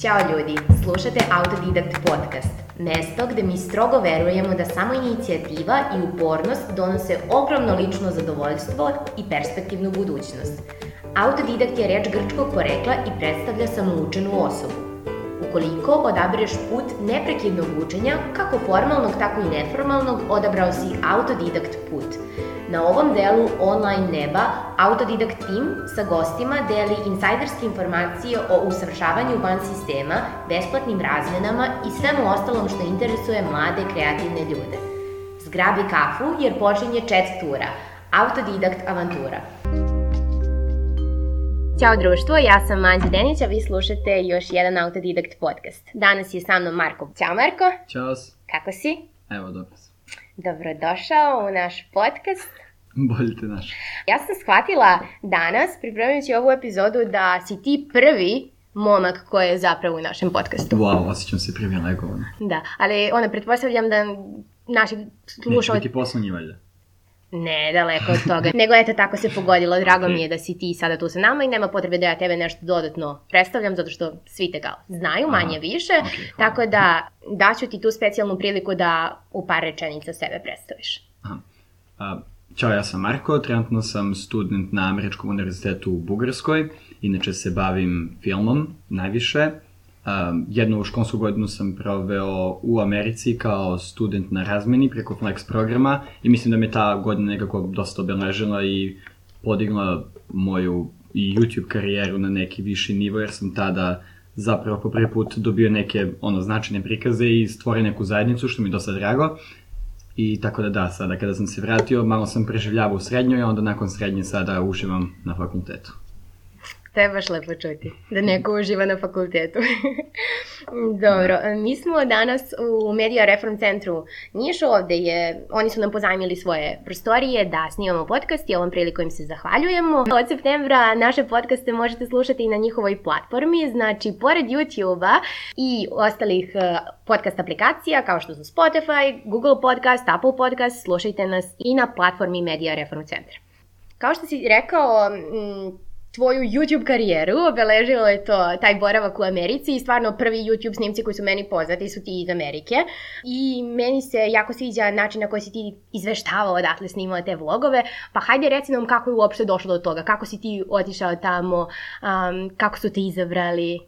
Ćao ljudi, slušate Autodidakt podcast, mesto gde mi strogo verujemo da samo inicijativa i upornost donose ogromno lično zadovoljstvo i perspektivnu budućnost. Autodidakt je reč grčkog porekla i predstavlja samoučenu osobu. Ukoliko odabereš put neprekidnog učenja, kako formalnog, tako i neformalnog, odabrao si autodidakt put – Na ovom delu online neba Autodidakt Team sa gostima deli insajderske informacije o usavršavanju van sistema, besplatnim razmenama i svemu ostalom što interesuje mlade kreativne ljude. Zgrabi kafu jer počinje chat tura, Autodidakt avantura. Ćao društvo, ja sam Anđa Denić, a vi slušate još jedan Autodidakt podcast. Danas je sa mnom Marko. Ćao Marko. Ćao. Kako si? Evo, dobro sam. Dobrodošao u naš podcast. Bolje te naš. Ja sam shvatila danas, pripremajući ovu epizodu, da si ti prvi momak koji je zapravo u našem podcastu. Wow, osjećam se privilegovan. Da, ali onda pretpostavljam da naši slušalci... Neće biti poslednji valjda. Ne, daleko od toga. Nego eto tako se pogodilo. Drago okay. mi je da si ti sada tu sa nama i nema potrebe da ja tebe nešto dodatno predstavljam zato što svi te kao znaju manje Aha. više. Okay, tako da daću ti tu specijalnu priliku da u par rečenica sebe predstaviš. Aha. A, Ćao, ja sam Marko, trenutno sam student na Američkom univerzitetu u Bugarskoj, inače se bavim filmom najviše. Um, jednu školsku godinu sam proveo u Americi kao student na razmeni preko Flex programa i mislim da me ta godina nekako dosta obeležila i podigla moju YouTube karijeru na neki viši nivo jer sam tada zapravo po prvi put dobio neke ono značajne prikaze i stvorio neku zajednicu što mi je dosta drago. I tako da da, sada kada sam se vratio, malo sam preživljavao u srednjoj, a onda nakon srednje sada uživam na fakultetu. To je baš lepo čuti, da neko uživa na fakultetu. Dobro, mi smo danas u Media Reform centru Niš, ovde je, oni su nam pozajmili svoje prostorije da snimamo podcast i ovom prilikom im se zahvaljujemo. Od septembra naše podcaste možete slušati i na njihovoj platformi, znači pored YouTube-a i ostalih e, podcast aplikacija kao što su Spotify, Google Podcast, Apple Podcast, slušajte nas i na platformi Media Reform centra. Kao što si rekao, tvoju YouTube karijeru, obeležilo je to taj boravak u Americi i stvarno prvi YouTube snimci koji su meni poznati su ti iz Amerike. I meni se jako sviđa način na koji si ti izveštavao odatle snimao te vlogove, pa hajde reci nam kako je uopšte došlo do toga, kako si ti otišao tamo, um, kako su te izabrali?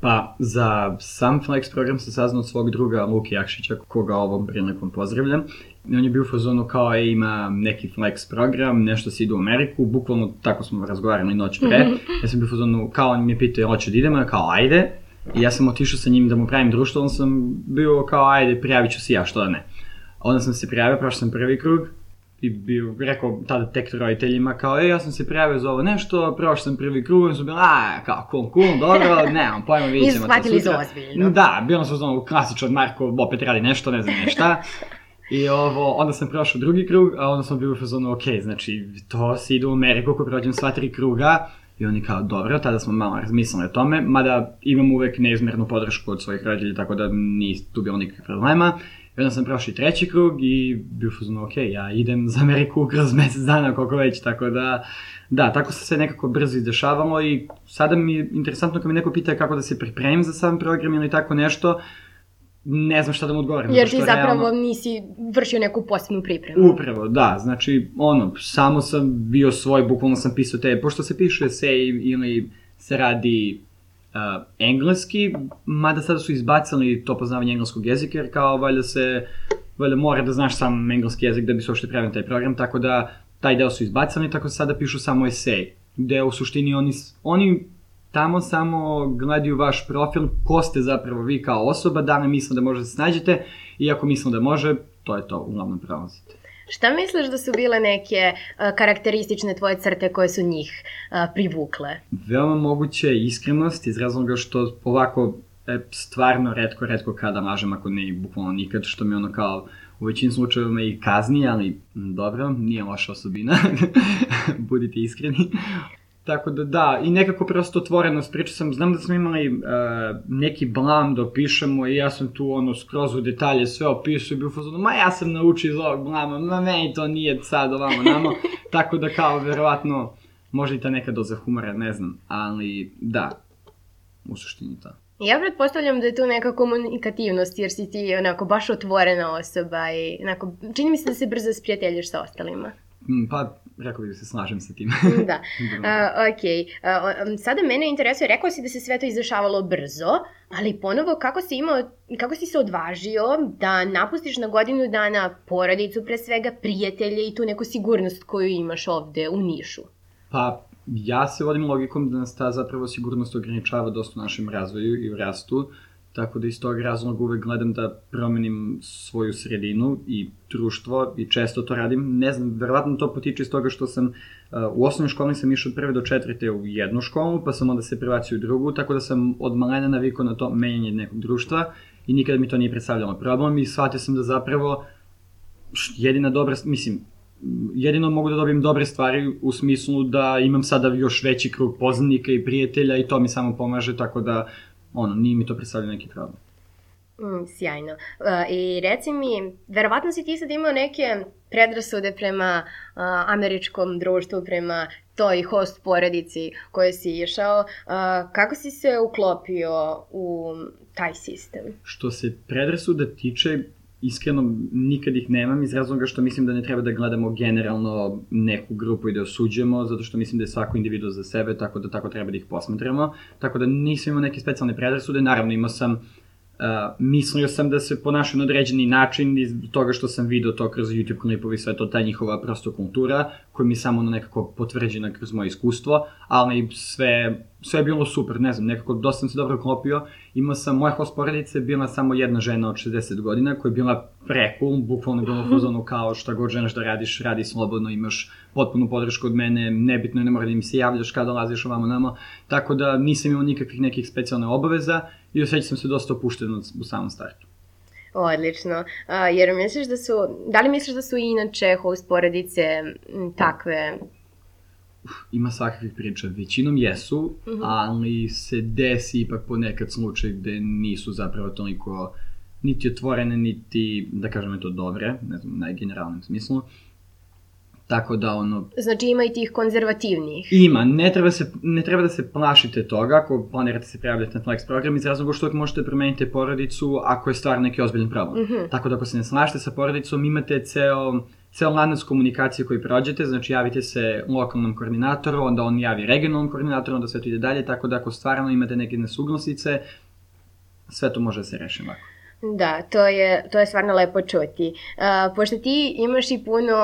Pa, za sam Flex program sam saznao od svog druga Luki Jakšića, koga ovom prilikom pozdravljam. I on je bio u fazonu kao e, ima neki Flex program, nešto se ide u Ameriku, bukvalno tako smo razgovarali noć pre. ja sam bio u fazonu, kao on mi je pitao, hoće da idemo, kao ajde. I ja sam otišao sa njim da mu pravim društvo, on sam bio kao ajde, prijavit ću se ja, što da ne. Onda sam se prijavio, prošao sam prvi krug, i bio, rekao tada tek roditeljima kao, e, ja sam se prijavio za ovo nešto, prošao sam prvi krug, su bili, a, kao, cool, cool, dobro, nemam pojma, vidjet ćemo to sutra. za ozbiljno. Da, bilo sam ono klasičan Marko, opet radi nešto, ne znam nešta. I ovo, onda sam prošao drugi krug, a onda sam bio u fazonu, ok, znači, to se ide u Ameriku ako prođem sva tri kruga, I oni kao, dobro, tada smo malo razmislili o tome, mada imam uvek neizmernu podršku od svojih roditelja, tako da nije tu bilo nikakvih problema. I onda sam prošli treći krug i bio fuzno, ok, ja idem za Ameriku kroz mesec dana, koliko već, tako da, da, tako se sve nekako brzo izdešavalo i sada mi je interesantno kad mi neko pita kako da se pripremim za sam program ili tako nešto, ne znam šta da mu odgovorim. Jer ti zapravo realno... nisi vršio neku posebnu pripremu. Upravo, da. Znači, ono, samo sam bio svoj, bukvalno sam pisao te, pošto se piše esej ili se radi uh, engleski, mada sada su izbacili to poznavanje engleskog jezika, jer kao valjda se, valjda mora da znaš sam engleski jezik da bi se uopšte pravio taj program, tako da taj deo su izbacili, tako da sada pišu samo esej, gde u suštini oni, oni tamo samo gledaju vaš profil, ko ste zapravo vi kao osoba, da li misle da možete da se snađete, i ako misle da može, to je to, uglavnom prelazite. Šta misliš da su bile neke uh, karakteristične tvoje crte koje su njih uh, privukle? Veoma moguće iskrenost iz razloga što ovako e, stvarno redko, redko kada lažem, ako ne i bukvalno nikad, što mi ono kao u većini slučajeva i kazni, ali dobro, nije loša osobina, budite iskreni. Tako da da, i nekako prosto otvorenost, pričao sam, znam da smo imali uh, neki blam da opišemo i ja sam tu ono skroz u detalje sve opisao i bio fazonu, ma ja sam naučio iz ovog blama, ma meni to nije sad ovamo namo, tako da kao verovatno možda i ta neka doza humora, ne znam, ali da, u suštini to. Ja pretpostavljam da je tu neka komunikativnost, jer si ti onako baš otvorena osoba i onako, čini mi se da se brzo sprijateljiš sa ostalima. Mm, Pa, rekao bih da se slažem sa tim. Da. Uh, ok. Uh, sada mene interesuje, rekao si da se sve to izdešavalo brzo, ali ponovo kako si imao, kako si se odvažio da napustiš na godinu dana porodicu, pre svega prijatelje i tu neku sigurnost koju imaš ovde u Nišu? Pa, ja se vodim logikom da nas ta zapravo sigurnost ograničava dosta u našem razvoju i rastu, tako da iz tog razloga uvek gledam da promenim svoju sredinu i društvo i često to radim. Ne znam, verovatno to potiče iz toga što sam uh, u osnovnoj školi sam išao od prve do četvrte u jednu školu, pa sam onda se prebacio u drugu, tako da sam od malena navikao na to menjanje nekog društva i nikada mi to nije predstavljalo problem i shvatio sam da zapravo jedina dobra, mislim, jedino mogu da dobijem dobre stvari u smislu da imam sada još veći krug poznanika i prijatelja i to mi samo pomaže, tako da ono, nije mi to predstavlja neki problem. Mm, sjajno. Uh, I reci mi, verovatno si ti sad imao neke predrasude prema uh, američkom društvu, prema toj host porodici koje si išao. Uh, kako si se uklopio u taj sistem? Što se predrasuda tiče, iskreno nikad ih nemam iz razloga što mislim da ne treba da gledamo generalno neku grupu i da osuđujemo, zato što mislim da je svako individu za sebe, tako da tako treba da ih posmatramo. Tako da nisam imao neke specijalne predrasude, naravno imao sam Uh, mislio sam da se ponašaju na određeni način iz toga što sam video to kroz YouTube klipovi i sve to, ta njihova prosto kultura, koja mi je samo ono nekako potvrđena kroz moje iskustvo, ali sve, sve je bilo super, ne znam, nekako dosta sam se dobro klopio. Imao sam, moja host porodica je bila samo jedna žena od 60 godina, koja je bila precool, bukvalno je bilo fazonu kao šta god želiš da radiš, radi slobodno, imaš potpunu podršku od mene, nebitno je, ne mora da mi se javljaš kada dolaziš ovamo namo, tako da nisam imao nikakvih nekih specijalne obaveza i osjećam sam se dosta opušteno u samom startu. Odlično. A, jer misliš da su, da li misliš da su inače host porodice takve? Ima svakakvih priča, većinom jesu, mm -hmm. ali se desi ipak ponekad slučaj gde nisu zapravo toliko niti otvorene, niti, da kažem to, dobre, ne znam, u najgeneralnom smislu. Tako da, ono, Znači ima i tih konzervativnijih. Ima, ne treba, se, ne treba da se plašite toga ako planirate se prijavljati na Flex program iz razloga što možete da promenite porodicu ako je stvar neki ozbiljan problem. Mm -hmm. Tako da ako se ne slažete sa porodicom imate ceo, ceo lanac komunikacije koji prođete, znači javite se lokalnom koordinatoru, onda on javi regionalnom koordinatoru, onda sve to ide dalje, tako da ako stvarno imate neke nesuglasice, sve to može da se reši lako. Da, to je, to je stvarno lepo čuti. Uh, pošto ti imaš i puno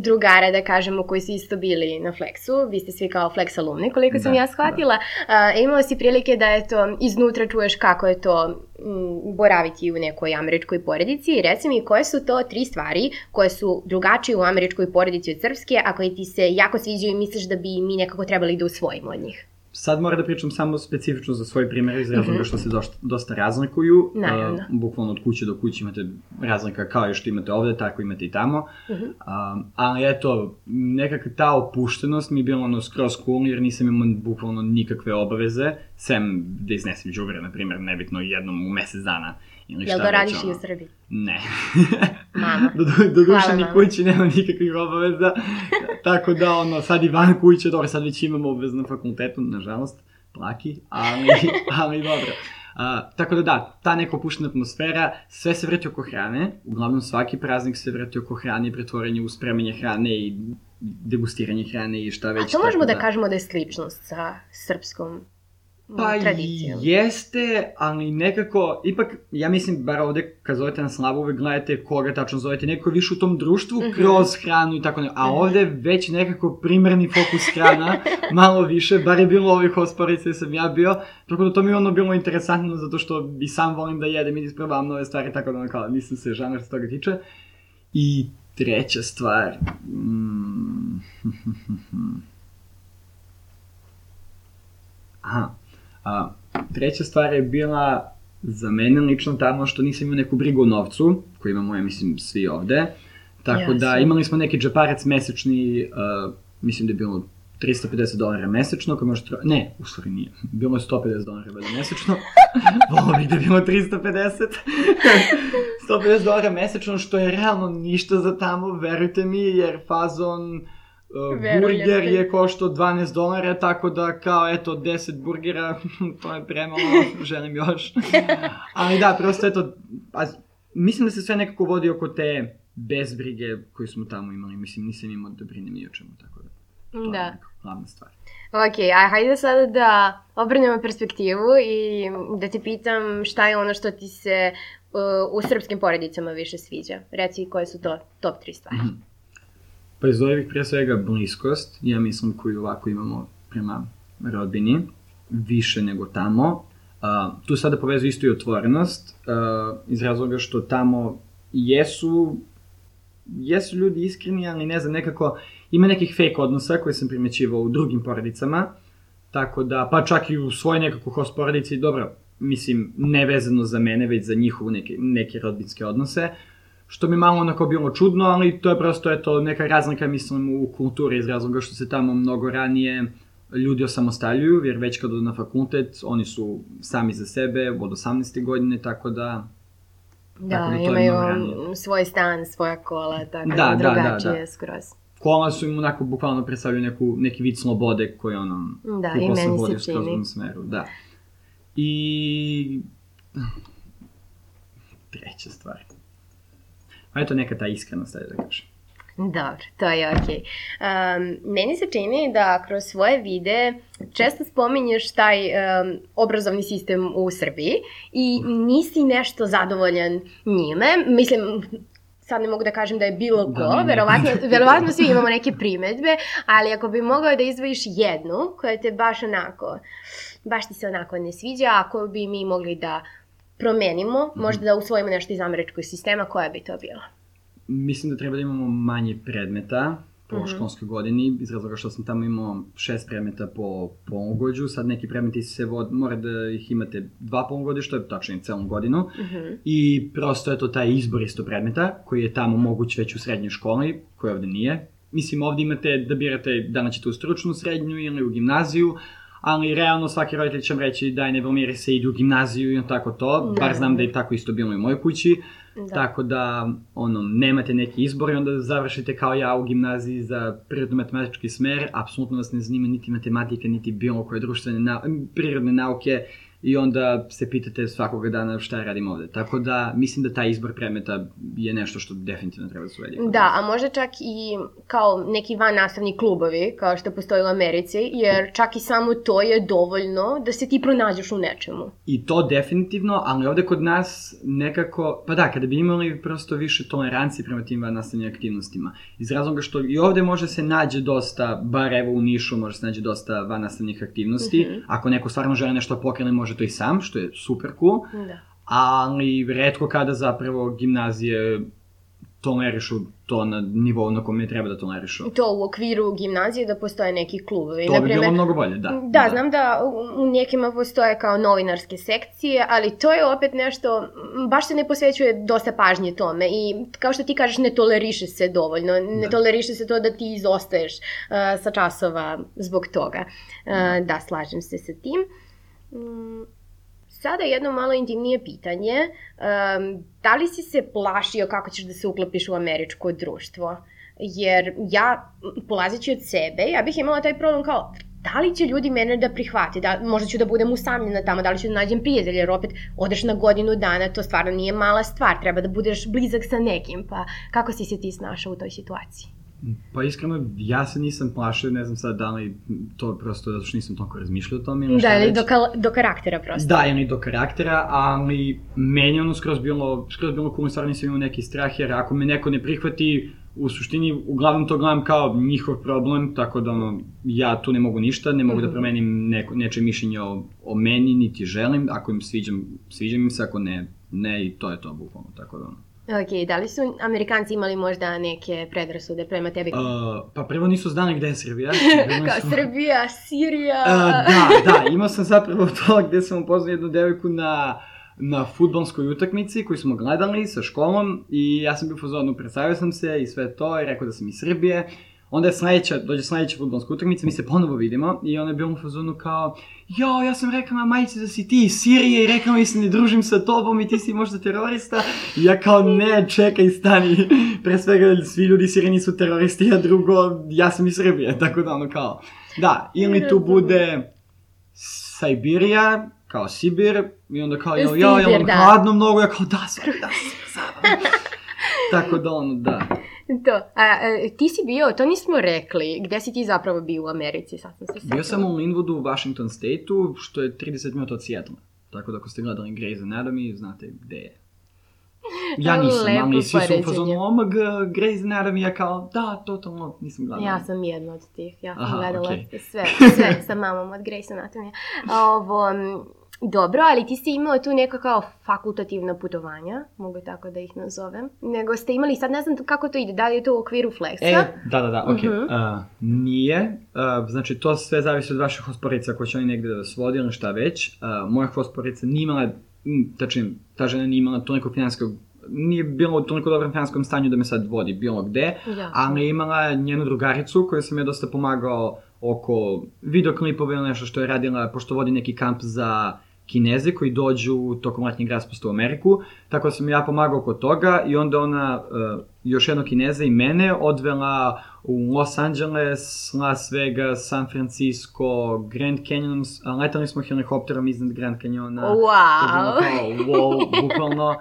drugara, da kažemo, koji su isto bili na Flexu, vi ste svi kao Flex alumni, koliko sam Da, ja shvatila, da. uh, imao si prilike da eto, iznutra čuješ kako je to m, boraviti u nekoj američkoj porodici i reci mi koje su to tri stvari koje su drugačije u američkoj porodici od srpske, a koje ti se jako sviđaju i misliš da bi mi nekako trebali da usvojimo od njih. Sad moram da pričam samo specifično za svoj primjer iz razloga mm -hmm. što se dosta, dosta razlikuju. Naravno. Uh, bukvalno od kuće do kuće imate razlika kao i što imate ovde, tako imate i tamo. Mm -hmm. um, ali eto, nekakva ta opuštenost mi je bila ono skroz cool jer nisam imao bukvalno nikakve obaveze, sem da iznesem džubre, na primjer, nebitno jednom u mesec dana. Ili Jel da radiš i u Srbiji? Ne. Mama. do, do, do duše ni kući nema nikakvih obaveza. tako da, ono, sad i van kuće, dobro, sad već imamo obavez na fakultetu, nažalost, plaki, ali, ali dobro. A, tako da da, ta neka opuštena atmosfera, sve se vrti oko hrane, uglavnom svaki praznik se vrti oko hrane i pretvorenje u spremanje hrane i degustiranje hrane i šta već. A to možemo tako da kažemo da je sličnost sa srpskom Pa tradicijom. jeste, ali nekako, ipak, ja mislim, bar ovde kad zovete na slavu, uvek gledate koga tačno zovete, neko je više u tom društvu Mhm. kroz hranu i tako ne. A ovde već nekako primerni fokus hrana, malo više, bar je bilo ovih hosporica gde sam ja bio, tako da to mi je ono bilo interesantno zato što i sam volim da jedem i da isprobavam nove stvari, tako da ono kao, nisam se žanar s toga tiče. I treća stvar, mm, Aha. A, treća stvar je bila za mene lično tamo što nisam imao neku brigu o novcu, koju imamo, ja mislim, svi ovde. Tako da Jasno. imali smo neki džeparac mesečni, uh, mislim da je bilo 350 dolara mesečno, koji može... tro- Ne, u stvari nije. Bilo je 150 dolara valjda mesečno. Volao bih da je bilo 350. 150 dolara mesečno, što je realno ništa za tamo, verujte mi, jer fazon Uh, Verujem burger ti. je koštao 12 dolara, tako da kao eto 10 burgera, to je premalo, želim još. Ali da, prosto eto, a, mislim da se sve nekako vodi oko te bezbrige koju smo tamo imali, mislim nisam imao da brinem ni o čemu, tako da to je Da. nekako glavna stvar. Ok, a hajde sada da obrnemo perspektivu i da te pitam šta je ono što ti se uh, u srpskim porodicama više sviđa. Reci koje su to top tri stvari. Mhm. Pa iz ovih pre svega bliskost, ja mislim koju ovako imamo prema rodbini, više nego tamo. Uh, tu sada povezu isto i otvorenost, uh, iz razloga što tamo jesu, jesu ljudi iskreni, ali ne znam, nekako ima nekih fake odnosa koje sam primećivao u drugim porodicama, tako da, pa čak i u svojoj nekako host porodici, dobro, mislim, ne vezano za mene, već za njihovu neke, neke rodbinske odnose, što mi malo onako bilo čudno, ali to je prosto eto, neka razlika, mislim, u kulturi iz razloga što se tamo mnogo ranije ljudi osamostaljuju, jer već kad odu na fakultet, oni su sami za sebe od 18. godine, tako da... Da, Tako da imaju svoj stan, svoja kola, tako Da, da, da, da, drugačije da. skroz. Kola su im onako bukvalno predstavljaju neku, neki vid slobode koji ono... Da, i meni se u čini. smeru, da. I... Treća stvar. A eto neka ta iskrenost, da kažem. Dobro, to je okej. Um, meni se čini da kroz svoje vide često spominješ taj um, obrazovni sistem u Srbiji i nisi nešto zadovoljan njime. Mislim, sad ne mogu da kažem da je bilo ko, Da, ne, ne. verovatno, verovatno svi imamo neke primetbe, ali ako bi mogao da izdvojiš jednu koja te baš onako, baš ti se onako ne sviđa, ako bi mi mogli da promenimo, Mhm. možda da usvojimo nešto iz američkog sistema, koja bi to bila? Mislim da treba da imamo manje predmeta po Mhm. školskoj godini, iz razloga što sam tamo imao šest predmeta po polugodištu, sad neki predmeti se vod, mora da ih imate dva polugodišta, tačnije celom godinu, Mhm. i prosto je to taj izbor isto predmeta, koji je tamo moguć već u srednjoj školi, koji ovde nije. Mislim, ovde imate da birate da li ćete u stručnu srednju ili u gimnaziju, ali realno svaki roditelj će vam reći daj ne blomiri se ide u gimnaziju i tako to, bar znam da je tako isto bilo i u mojoj kući, Da. Tako da, ono, nemate neki izbor i onda završite kao ja u gimnaziji za prirodno-matematički smer, apsolutno vas ne zanima niti matematika, niti bilo koje društvene na, prirodne nauke i onda se pitate svakoga dana šta ja radim ovde. Tako da, mislim da taj izbor predmeta je nešto što definitivno treba da se uvedi. Da, a možda čak i kao neki van nastavni klubovi, kao što postoji u Americi, jer čak i samo to je dovoljno da se ti pronađeš u nečemu. I to definitivno, ali ovde kod nas nekako, pa da, kada bi imali prosto više tolerancije prema tim nastavnim aktivnostima. Iz razloga što i ovde može se nađe dosta, bar evo u Nišu može se nađe dosta van nastavnih aktivnosti. Mhm. Ako neko stvarno želi nešto da pokrene, može to i sam, što je super cool. Da. Ali redko kada zapravo gimnazije tolerišu to na nivou na kome treba da tolerišu. To u okviru gimnazije da postoje neki klubovi. To bi bilo mnogo bolje, da. Da, znam da u- nekima postoje kao novinarske sekcije, ali to je opet nešto, baš se ne posvećuje dosta pažnje tome i kao što ti kažeš ne toleriše se dovoljno, ne Da. toleriše se to da ti izostaješ uh, sa časova zbog toga. Uh, da, slažem se sa tim. Mm, Sada jedno malo intimnije pitanje. Um, da li si se plašio kako ćeš da se uklopiš u američko društvo? Jer ja, polazeći od sebe, ja bih imala taj problem kao, da li će ljudi mene da prihvate, da, možda ću da budem usamljena tamo, da li ću da nađem prijatelja, jer opet odeš na godinu dana, to stvarno nije mala stvar, treba da budeš blizak sa nekim, pa kako si se ti snašao u toj situaciji? Pa iskreno, ja se nisam plašio, ne znam sad da li to prosto zato što nisam toliko razmišljao o tome Da, ili do, kal- do karaktera prosto. Da, ili do karaktera, ali meni ono skroz bilo, skroz bilo cool, stvarno nisam imao neki strah, jer ako me neko ne prihvati, u suštini, uglavnom to gledam kao njihov problem, tako da ono, ja tu ne mogu ništa, ne mogu da Mhm. promenim neko, neče mišljenje o, o meni, niti želim, ako im sviđam, sviđam im se, ako ne, ne, i to je to, bukvalno, tako da ono. Ok, da li su Amerikanci imali možda neke predrasude prema tebi? Uh, pa prvo nisu znali gde je Srbija. Bili Kao su- Srbija, Sirija... Uh, da, da, imao sam zapravo to gde sam upoznao jednu devojku na, na futbolskoj utakmici koju smo gledali sa školom i ja sam bio fazonu, predstavio sam se i sve to i rekao da sam iz Srbije. Onda je sledeća, dođe sledeća futbolska utakmica, mi se ponovo vidimo i ona je bila u fazonu kao Jo, ja sam rekla na majici da si ti iz Sirije i rekla mi se ne družim sa tobom i ti si možda terorista. I ja kao ne, čekaj, stani. Pre svega, svi ljudi iz Sirije nisu teroristi, a drugo, ja sam iz Srbije, tako da ono kao. Da, ili tu bude Sibirija, kao Sibir, i onda kao, jo, ja, ja, ja, da. hladno mnogo, ja kao, da, sorry, da, sam Tako da, ono, da. To. A, a, ti si bio, to nismo rekli, gde si ti zapravo bio u Americi, sad sam se setila. Bio sam u Linwoodu u Washington State-u, što je 30 minuta od Seattle. Tako da ako ste gledali Grey's Anatomy, znate gde je. Ja nisam, Lepo ali svi su u fazonu, omag, Grey's Anatomy, ja kao, da, totalno, nisam gledala. Ja sam jedna od tih, ja sam Aha, gledala okej. sve, sve sa mamom od Grey's Anatomija. Ovo, dobro, ali ti si imao tu neka kao fakultativna putovanja, mogu tako da ih nazovem, nego ste imali, sad ne znam kako to ide, da li je to u okviru Flexa? E, da, da, da, okej. Mhm. A, nije, a, znači to sve zavisi od vaših hosporica ako će oni negde da vas vodi ili šta već. A, moja hosporica nije imala, tačnije, ta žena nije imala toliko finanskog nije bilo u toliko dobrom finanskom stanju da me sad vodi bilo gde, Jasno. ali je imala njenu drugaricu koju sam je dosta pomagao oko videoklipova ili nešto što je radila, pošto vodi neki kamp za Kineze koji dođu tokom letnjeg raspusta u Ameriku, tako da sam ja pomagao oko toga i onda ona uh, još jednog Kineza i mene odvela u Los Angeles, Las Vegas, San Francisco, Grand Canyon, letali smo helikopterom iznad Grand Canyona. To je bilo Wow! kao, wow, bukvalno.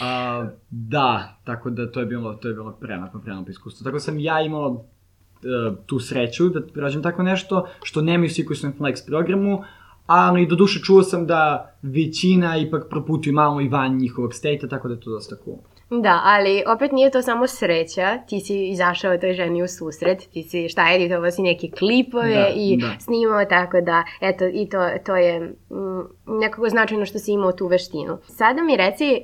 A, da, tako da to je bilo, to je bilo prelepo, prelepo iskustvo. Tako da sam ja imao e, tu sreću da rađem tako nešto, što nemaju svi koji su na Flex programu, ali do duše čuo sam da većina ipak proputuju malo i van njihovog state tako da je to dosta cool. Da, ali opet nije to samo sreća, ti si izašao toj ženi u susret, ti si šta editovao si neke klipove Da, i da. snimao tako da, eto, i to, to je mm, nekako značajno što si imao tu veštinu. Sada mi reci e,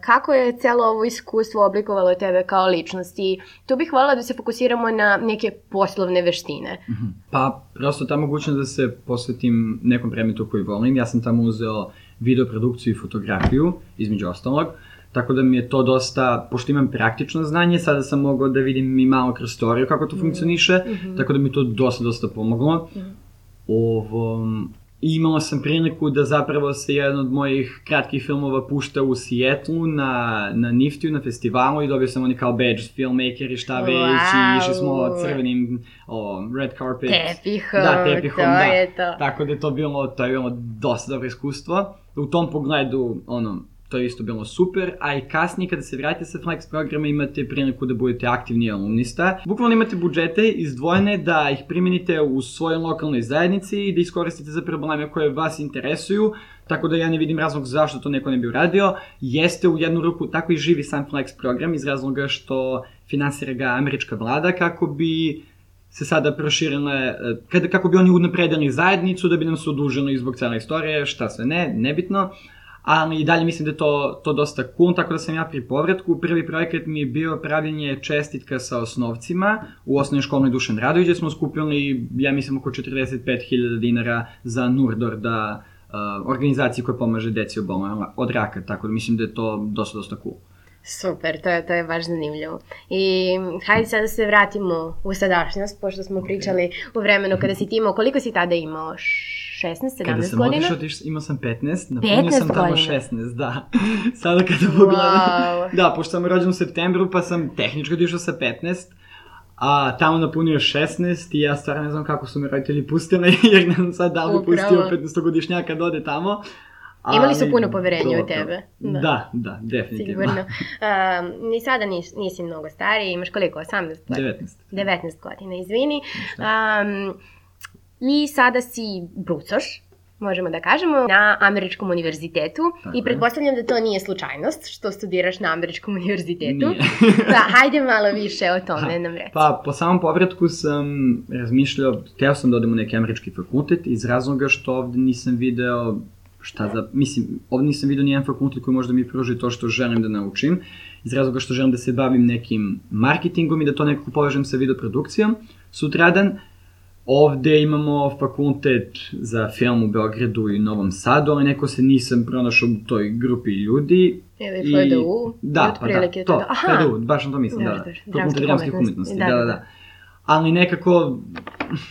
kako je celo ovo iskustvo oblikovalo tebe kao ličnost i tu bih voljela da se fokusiramo na neke poslovne veštine. Pa, prosto ta mogućnost da se posvetim nekom predmetu koji volim. Ja sam tamo uzeo videoprodukciju i fotografiju, između ostalog. Tako da mi je to dosta, pošto imam praktično znanje, sada sam mogao da vidim i malo kroz teoriju kako to funkcioniše, tako da mi to dosta, dosta pomoglo. Ovo, i imao sam priliku da zapravo se jedan od mojih kratkih filmova pušta u Sijetlu na, na Niftiju, na festivalu i dobio sam oni kao badge filmmaker i šta već i išli smo Wow. crvenim o, red carpet. Tepihom, Da, tepihom, to da. je to. Tako da je to bilo, to je bilo dosta dobro iskustvo. U tom pogledu, ono, to je isto bilo super, a i kasnije kada se vratite sa Flex programa imate priliku da budete aktivni alumnista. Bukvalno imate budžete izdvojene da ih primenite u svojoj lokalnoj zajednici i da iskoristite za probleme koje vas interesuju, tako da ja ne vidim razlog zašto to neko ne bi uradio. Jeste u jednu ruku tako i živi sam Flex program iz razloga što finansira ga američka vlada kako bi se sada proširile, kada, kako bi oni unapredili zajednicu, da bi nam se odužili zbog cele istorije, šta sve ne, nebitno. Ali i dalje mislim da je to, to dosta cool, tako da sam ja pri povratku. Prvi projekat mi je bio pravljenje čestitka sa osnovcima u osnovnoj školnoj Dušan Radović, gde smo skupili, ja mislim, oko 45.000 dinara za Nurdor da uh, organizaciji koja pomaže deci oboljenima od raka, tako da mislim da je to dosta, dosta cool. Super, to je, to je baš zanimljivo. I hajde sad da se vratimo u sadašnjost, pošto smo pričali u vremenu kada si ti imao, koliko si tada imao? 16, 17 Kada sam godina? otišao, otišao, imao sam 15, napunio 15 sam tamo godina. 16, da. Sada kada pogledam. Wow. Da, pošto sam rođen u septembru, pa sam tehnički otišao sa 15, a tamo napunio 16 i ja stvarno ne znam kako su me roditelji pustili, jer ne znam sad da li pustio 15-godišnjaka da ode tamo. Imali su ali puno poverenja u tebe. Da. Da, da, definitivno. Sigurno. Um, ni sada nis, nisi mnogo stariji, imaš koliko? 18 godina? 19. 19 godina, izvini. Um, I sada si brucoš, možemo da kažemo, na američkom univerzitetu Tako i pretpostavljam da to nije slučajnost što studiraš na američkom univerzitetu. Nije. da, hajde malo više o tome Ha, nam reći. Pa, po samom povratku sam razmišljao, teo sam da odem u neki američki fakultet iz razloga što ovde nisam video šta za, mislim, ovde nisam video nijedan fakultet koji može da mi pruži to što želim da naučim, iz razloga što želim da se bavim nekim marketingom i da to nekako povežem sa videoprodukcijom sutradan. Ovde imamo fakultet za film u Beogradu i Novom Sadu, ali neko se nisam pronašao u toj grupi ljudi. Ili I- FDU, Da, pa da, otprilike to, Aha, FDU, baš na to mislim, da, da. Fakultet dramskih umetnosti, da, da, da, da, da. da. ali nekako,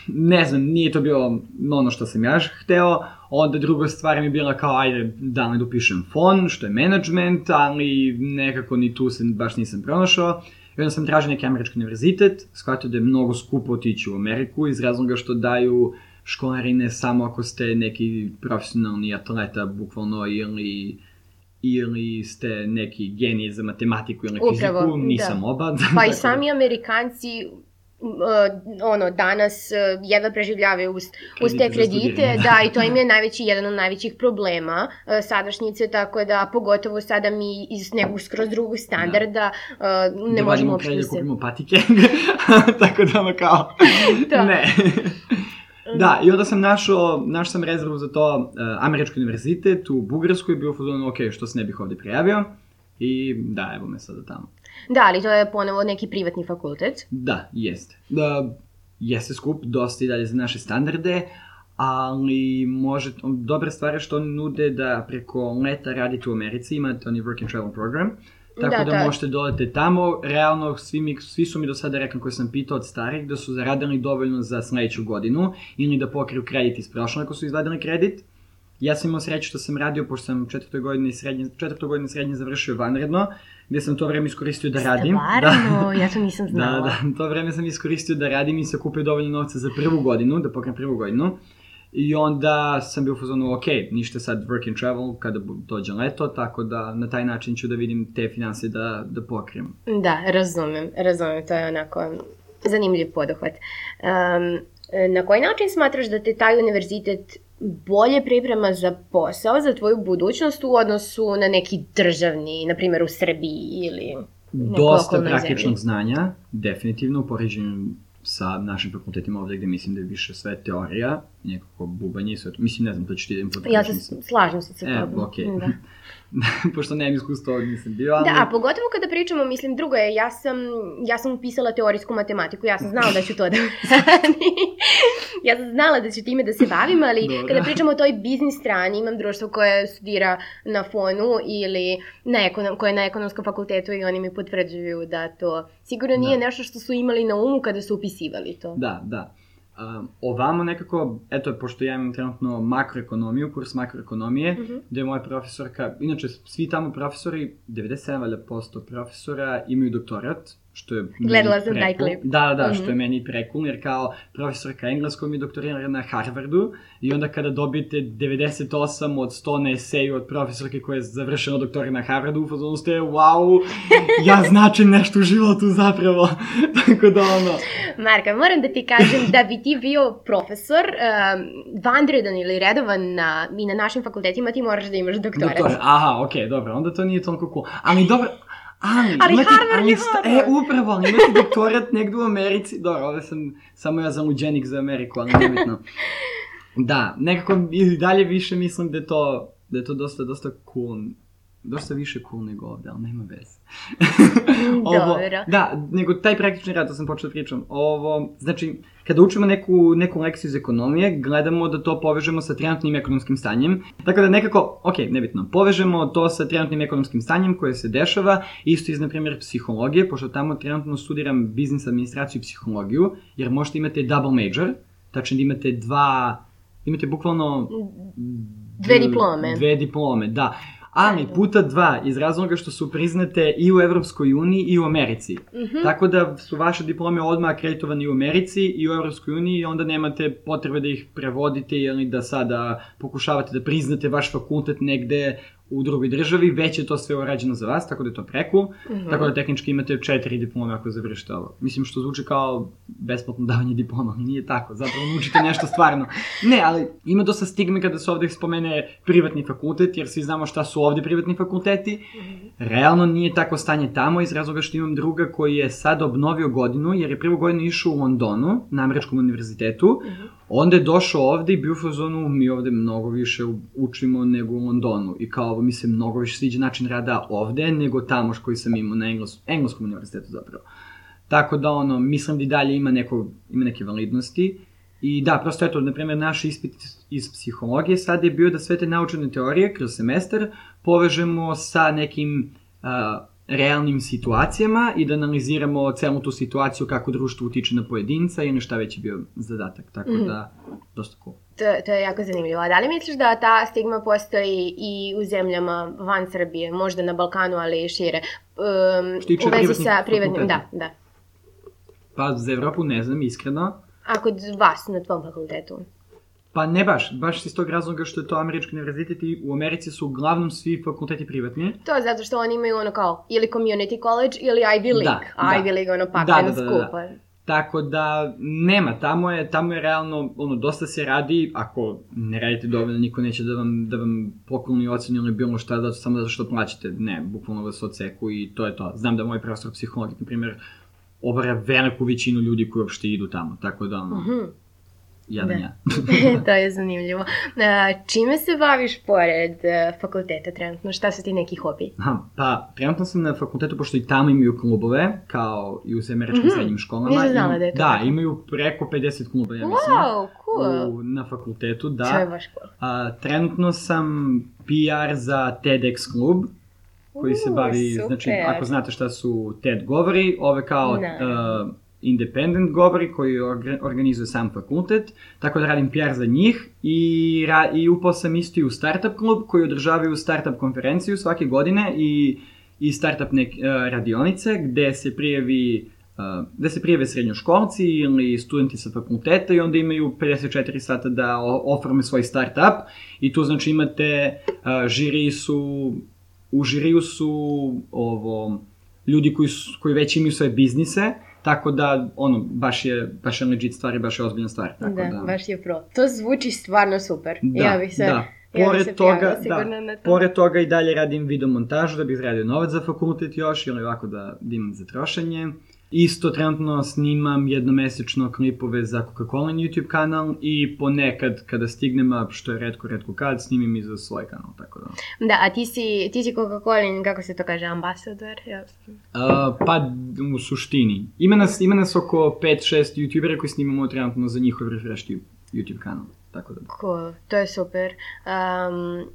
ne znam, nije to bilo ono što sam ja hteo, onda druga stvar mi je bila kao, ajde, da li dopišem fon, što je management, ali nekako ni tu se baš nisam pronašao. I onda sam tražio neki američki univerzitet, shvatio da je mnogo skupo otići u Ameriku iz razloga što daju školarine samo ako ste neki profesionalni atleta, bukvalno, ili ili ste neki genij za matematiku ili Upravo, fiziku, nisam da. oba. Pa i da- sami Amerikanci ono, danas uh, jedva preživljavaju uz, uz te Kredite da, i to im je najveći, jedan od najvećih problema uh, sadašnjice, tako da pogotovo sada mi iz nekog skroz drugog standarda uh, ne da možemo uopšte da se... kupimo patike, tako da ono kao, Da. ne. Da, i onda sam našao, našao sam rezervu za to uh, Američki univerzitet u Bugarskoj, bio u fazonu, ok, što se ne bih ovde prijavio. I da, evo me sada tamo. Da, ali to je ponovo neki privatni fakultet. Da, jeste. Da, jeste skup, dosta i dalje za naše standarde, ali može, dobra stvar je što oni nude da preko leta radite u Americi, imate oni work and travel program, tako Da, da, da. možete dolete tamo, realno svi, mi, svi su mi do sada rekli koji sam pitao od starih da su zaradili dovoljno za sledeću godinu ili da pokriju kredit iz prošle ako su izvadili kredit. Ja sam imao sreću što sam radio, pošto sam četvrtoj godini srednje, četvrtoj godini srednje završio vanredno, gde sam to vreme iskoristio da radim. Stvarno, ja to nisam Da, znala. da, to vreme sam iskoristio da radim i sakupio dovoljno novca za prvu godinu, da pokrenem prvu godinu. I onda sam bio u fazonu, ok, ništa sad work and travel kada bu- dođe leto, tako da na taj način ću da vidim te finanse da, da pokrijem. Da, razumem, razumem, to je onako zanimljiv poduhvat. Um, na koji način smatraš da te taj univerzitet bolje priprema za posao, za tvoju budućnost u odnosu na neki državni, na primjer u Srbiji ili Dosta praktičnog zemlji? znanja, definitivno, u poređenju sa našim fakultetima ovde gde mislim da je više sve teorija, nekako bubanje i sve to. Mislim, ne znam, to ću ti da im Ja se slažem se sa E, tobom. okej. Da. Pošto nemam iskustva ovdje nisam bio, ali... Da, a pogotovo kada pričamo, mislim, drugo je, ja sam, ja sam upisala teorijsku matematiku, ja sam znala da ću to da ja sam znala da ću time da se bavim, ali Dobro. kada pričamo o toj biznis strani, imam društvo koje studira na fonu ili na ekonom, koje je na ekonomskom fakultetu i oni mi potvrđuju da to sigurno nije Da. nešto što su imali na umu kada su upisivali to. Da, da. Um, ovamo nekako, eto, pošto ja imam trenutno makroekonomiju, kurs makroekonomije, Mhm. gde je moja profesorka, inače svi tamo profesori, 97% profesora imaju doktorat, što je Gledala sam taj klip. Da, da, Mhm. što je meni precool, jer kao profesorka engleskog mi doktorirala na Harvardu i onda kada dobijete 98 od 100 na eseju od profesorke koja je završila doktorat na Harvardu, u fazonu ste, wow, ja značim nešto u životu zapravo. Tako da ono, Marka, moram da ti kažem da bi ti bio profesor um, vanredan ili redovan na, i na našim fakultetima ti moraš da imaš doktorat. Doktor, aha, okej, dobro, onda to nije toliko cool. Ali dobro, ali, Ali imate, Harvard je sta- Harvard. E, upravo, ali imate doktorat negdje u Americi. Dobro, ovdje sam samo ja zaluđenik za Ameriku, ali nebitno. Da, nekako i dalje više mislim da je to, da je to dosta, dosta cool. Dosta više cool nego ovdje, ali nema veze. Dobro. Da, nego taj praktični rad, to sam počeo da pričam. Ovo, znači, kada učimo neku, neku lekciju iz ekonomije, gledamo da to povežemo sa trenutnim ekonomskim stanjem. Tako da nekako, ok, nebitno, povežemo to sa trenutnim ekonomskim stanjem koje se dešava, isto iz, na primjer, psihologije, pošto tamo trenutno studiram biznis administraciju i psihologiju, jer možete imate double major, tačno da imate dva, imate bukvalno Dve diplome. Dve diplome, da. Ali puta dva, iz razloga što su priznate i u Evropskoj uniji i u Americi. Mhm. Tako da su vaše diplome odmah akreditovane i u Americi i u Evropskoj uniji i onda nemate potrebe da ih prevodite ili da sada pokušavate da priznate vaš fakultet negde u drugoj državi, već je to sve urađeno za vas, tako da je to preku. Mhm. Tako da tehnički imate četiri diplome ako završite ovo. Mislim što zvuči kao besplatno davanje diploma, ali nije tako, zapravo naučite nešto stvarno. Ne, ali ima dosta stigme kada se ovde spomene privatni fakultet, jer svi znamo šta su ovde privatni fakulteti. Realno nije tako stanje tamo iz razloga što imam druga koji je sad obnovio godinu, jer je prvu godinu išao u Londonu, na Američkom univerzitetu, onda je došao ovde i bio u fazonu, mi ovde mnogo više učimo nego u Londonu. I kao ovo mi se mnogo više sviđa način rada ovde nego tamo koji sam imao na Engles, engleskom univerzitetu zapravo. Tako da ono, mislim da i dalje ima, neko, ima neke validnosti. I da, prosto eto, na primjer, naš ispit iz psihologije sad je bio da sve te naučene teorije kroz semestar povežemo sa nekim uh, realnim situacijama i da analiziramo celu tu situaciju kako društvo utiče na pojedinca i na šta već je bio zadatak. Tako Mhm. da, dosta cool. To, to je jako zanimljivo. A da li misliš da ta stigma postoji i u zemljama van Srbije, možda na Balkanu, ali i šire? Um, Što tiče u vezi sa privatnim, da, da. Pa za Evropu ne znam, iskreno. A kod vas na tvom fakultetu? Pa ne baš, baš iz tog razloga što je to američki univerzitet i u Americi su uglavnom svi fakulteti privatni. To je zato što oni imaju ono kao ili community college ili Ivy League. Da, A da. Ivy League ono Da, pakleno da, da, da, da. skupo. Tako da, nema, tamo je, tamo je realno, ono, dosta se radi, ako ne radite dovoljno, niko neće da vam, da vam pokloni ocenu ili bilo šta, da, samo zato što plaćate, ne, bukvalno vas odseku i to je to. Znam da moj profesor psihologije, na primjer, obara veliku većinu ljudi koji uopšte idu tamo, tako da, ono, Mhm. Jadan Da. ja. to je zanimljivo. Čime se baviš pored e, fakulteta trenutno? Šta su ti neki hobi? Aha, pa, trenutno sam na fakultetu, pošto i tamo imaju klubove, kao i u američkim Mhm. srednjim školama. Nisam znala da je to Da, tako. imaju preko 50 kluba, ja mislim. Wow, cool. u, na fakultetu, da. To je baš cool. A, trenutno sam PR za TEDx klub, koji se bavi, super. znači, ako znate šta su TED govori, ove kao Ne. uh, independent govori koji orga- organizuje sam fakultet, tako da radim PR za njih i, ra, i upao sam isto i u startup klub koji održavaju startup konferenciju svake godine i, i startup nek, uh, radionice gde se prijavi uh, gde se prijave srednjoškolci ili studenti sa fakulteta i onda imaju 54 sata da oforme svoj startup. I tu znači imate uh, žiri su u žiriju su ovo ljudi koji su, koji već imaju svoje biznise tako da ono baš je baš je legit stvar i baš je ozbiljna stvar tako Da, da, baš je pro. To zvuči stvarno super. da, ja bih se, da. ja Pored se toga, da, na to. pored toga i dalje radim videomontažu da bih zaradio novac za fakultet još ili ovako da, da imam za trošenje. Isto trenutno snimam jednomesečno klipove za Coca-Cola YouTube kanal i ponekad kada stignem, a što je redko, redko kad, snimim i za svoj kanal, tako da. Da, a ti si, ti si Coca-Cola, kako se to kaže, ambasador? Ja. Uh, pa u suštini. Ima nas, ima nas oko 5-6 youtubera koji snimamo trenutno za njihov refresh YouTube kanal. Tako da. Cool, to je super. Um,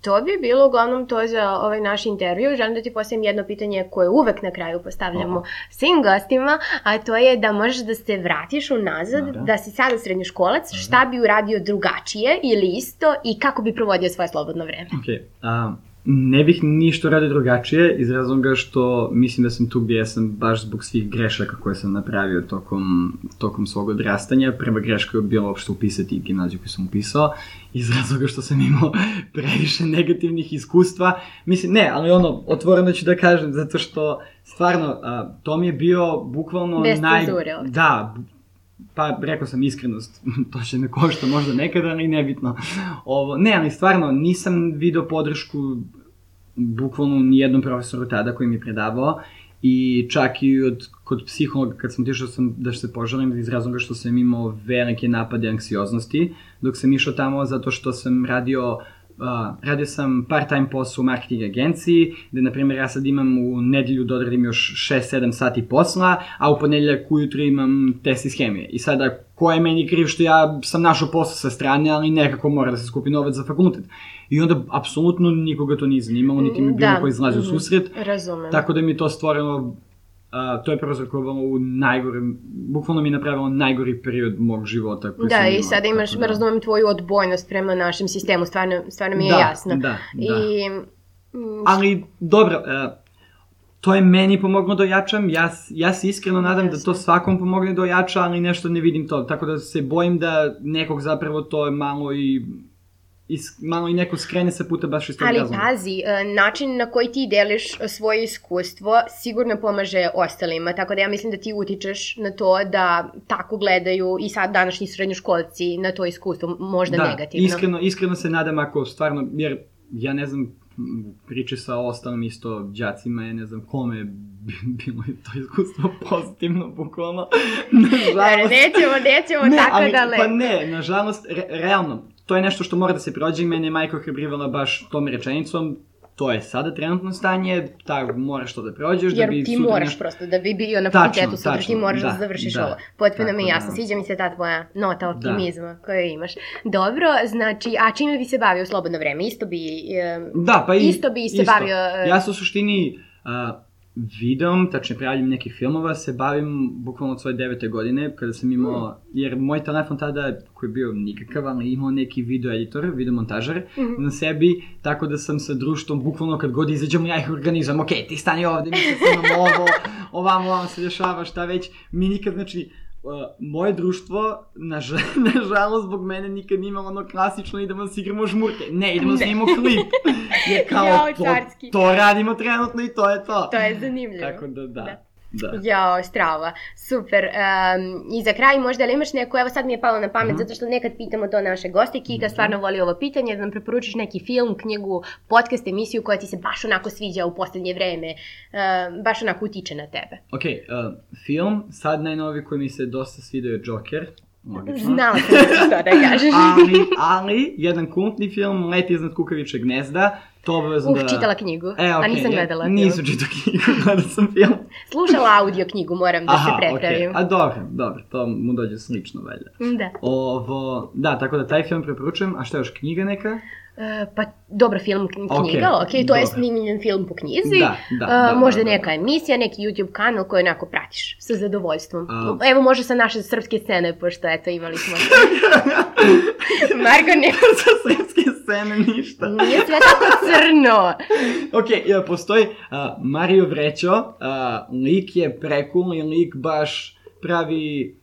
to bi bilo uglavnom to za ovaj naš intervju. Želim da ti postavim jedno pitanje koje uvek na kraju postavljamo Oho. svim gostima, a to je da možeš da se vratiš unazad, Dobro. da si sada srednjoškolac, šta bi uradio drugačije ili isto i kako bi provodio svoje slobodno vreme. Ok, a, ne bih ništa radio drugačije iz razloga što mislim da sam tu gdje sam baš zbog svih grešaka koje sam napravio tokom, tokom svog odrastanja. Prva greška je bila uopšte upisati gimnaziju koju sam upisao iz razloga što sam imao previše negativnih iskustva. Mislim, ne, ali ono, otvoreno ću da kažem, zato što stvarno, a, to mi je bio bukvalno Bez naj... Da, pa rekao sam iskrenost, to će me košta možda nekada, ali nebitno. Ovo, ne, ali stvarno, nisam video podršku bukvalno ni jednom profesoru tada koji mi je predavao i čak i od, kod psihologa kad sam otišao sam da se požalim iz razloga što sam imao velike napade anksioznosti dok sam išao tamo zato što sam radio Uh, radio sam part-time posao u marketing agenciji, gde, na primjer, ja sad imam u nedelju da odradim još 6-7 sati posla, a u ponedeljak ujutru imam test iz hemije. I sada, ko je meni kriv što ja sam našao posao sa strane, ali nekako mora da se skupi novac za fakultet. I onda, apsolutno, nikoga to nije zanimalo, niti mi bilo Da, ko izlazi u mhm. susret. Razumem. Tako da mi to stvorilo, a, to je prouzrokovalo u najgorem, bukvalno mi je napravilo najgori period mog života koji sam Da, imao. i sada imaš, tako da. razumem tvoju odbojnost prema našem sistemu, stvarno, stvarno mi je Da, jasno. da, da. I, mm, Ali, dobro, e, to je meni pomoglo da ojačam, ja, ja se iskreno nadam da to svakom pomogne da ojača, ali nešto ne vidim to, tako da se bojim da nekog zapravo to je malo i is, malo i neko skrene sa puta baš iz tog Ali razloga. pazi, e, način na koji ti deliš svoje iskustvo sigurno pomaže ostalima, tako da ja mislim da ti utičeš na to da tako gledaju i sad današnji srednjoškolci na to iskustvo, možda da, negativno. Iskreno, iskreno se nadam ako stvarno, jer ja ne znam, priče sa ostalim isto đacima, ja ne znam kome bilo je to iskustvo pozitivno, bukvalno. Nažalost. nećemo, nećemo tako ali, daleko. Pa ne, nažalost, re, realno, to je nešto što mora da se prođe i mene je majka ohrabrivala baš tom rečenicom, to je sada trenutno stanje, tak, moraš to da prođeš, da Jer bi ti moraš nešto- prosto da bi bio na fakultetu, sutra ti tačno, moraš da, da, završiš da. ovo. Potpuno mi je Tako jasno, da. sviđa mi se ta tvoja nota optimizma koju imaš. Dobro, znači, a čime bi se bavio u slobodno vreme? Isto bi... e, Da, pa i, Isto bi se bavio, e, Ja se u suštini, A, videom, tačnije prijavljanjem nekih filmova, se bavim bukvalno od svoje devete godine, kada sam imao, jer moj telefon tada, koji je bio nikakav, ali imao neki video editor, video montažer Mhm. na sebi, tako da sam sa društvom, bukvalno kad god izađemo, ja ih organizujem, ok, ti stani ovde, mi se snimamo ovo, ovamo, ovamo se dešava, šta već, mi nikad, znači, moje društvo, naža, nažalost, zbog mene nikad nije imalo ono klasično idemo da se igramo žmurke. Ne, idemo da snimamo klip. Jer kao, Jao, to, to radimo trenutno i to je to. To je zanimljivo. Tako da, da. Da. Da. Jao, strava, super. Um, I za kraj možda li imaš neku, evo sad mi je palo na pamet, Mhm. zato što nekad pitamo to naše goste Kika stvarno voli ovo pitanje, da nam preporučiš neki film, knjigu, podcast, emisiju koja ti se baš onako sviđa u poslednje vreme, um, baš onako utiče na tebe. Ok, uh, film, sad najnovi koji mi se dosta svidio je Joker. Logično. Znala sam da ćeš to da kažeš. ali, ali, jedan kultni film, Let iznad kukavičeg gnezda, to obavezno Uh, da... čitala knjigu, E, a okej, nisam ja gledala Nisam film. čitao knjigu, gledao sam film. Slušala audio knjigu, moram da se prepravim. okej. A dobro, dobro, to mu dođe slično, valjda. Da. Ovo, da, tako da taj film preporučujem, a šta još, knjiga neka? E, pa dobro film Ok, knjiga, ok, to je dobro. snimljen film po knjizi. Da, da, E, da, možda da, da. neka emisija, neki YouTube kanal koji onako pratiš sa zadovoljstvom. A- Evo može sa naše srpske scene, pošto eto imali smo... Marko, ne, Sa srpske scene ništa. nije sve tako crno. Ok, ja, postoji uh, Mario Vrećo, uh, lik je prekulni lik, baš pravi, uh,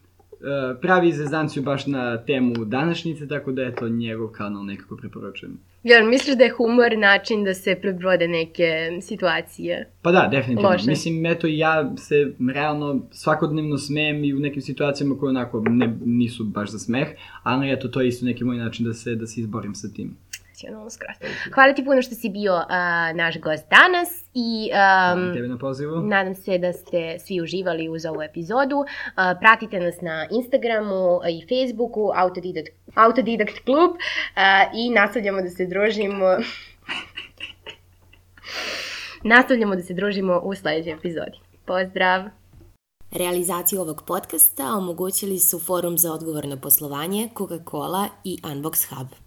pravi zezdanciju baš na temu današnjice, tako da eto njegov kanal nekako preporučujem. Jel, misliš da je humor način da se prebrode neke situacije? Pa da, definitivno. Loše. Mislim, eto, ja se realno svakodnevno smejem i u nekim situacijama koje onako ne, nisu baš za smeh, ali eto, to je isto neki moj način da se, da se izborim sa tim. Nacionalno skroz. Hvala ti puno što si bio uh, naš gost danas i um, Tebi na pozivu. Nadam se da ste svi uživali uz ovu epizodu. Uh, pratite nas na Instagramu i Facebooku Autodidact, Autodidact klub uh, i nastavljamo da se družimo nastavljamo da se družimo u sledećoj epizodi. Pozdrav! Realizaciju ovog podcasta omogućili su Forum za odgovorno poslovanje, Coca-Cola i Unbox Hub.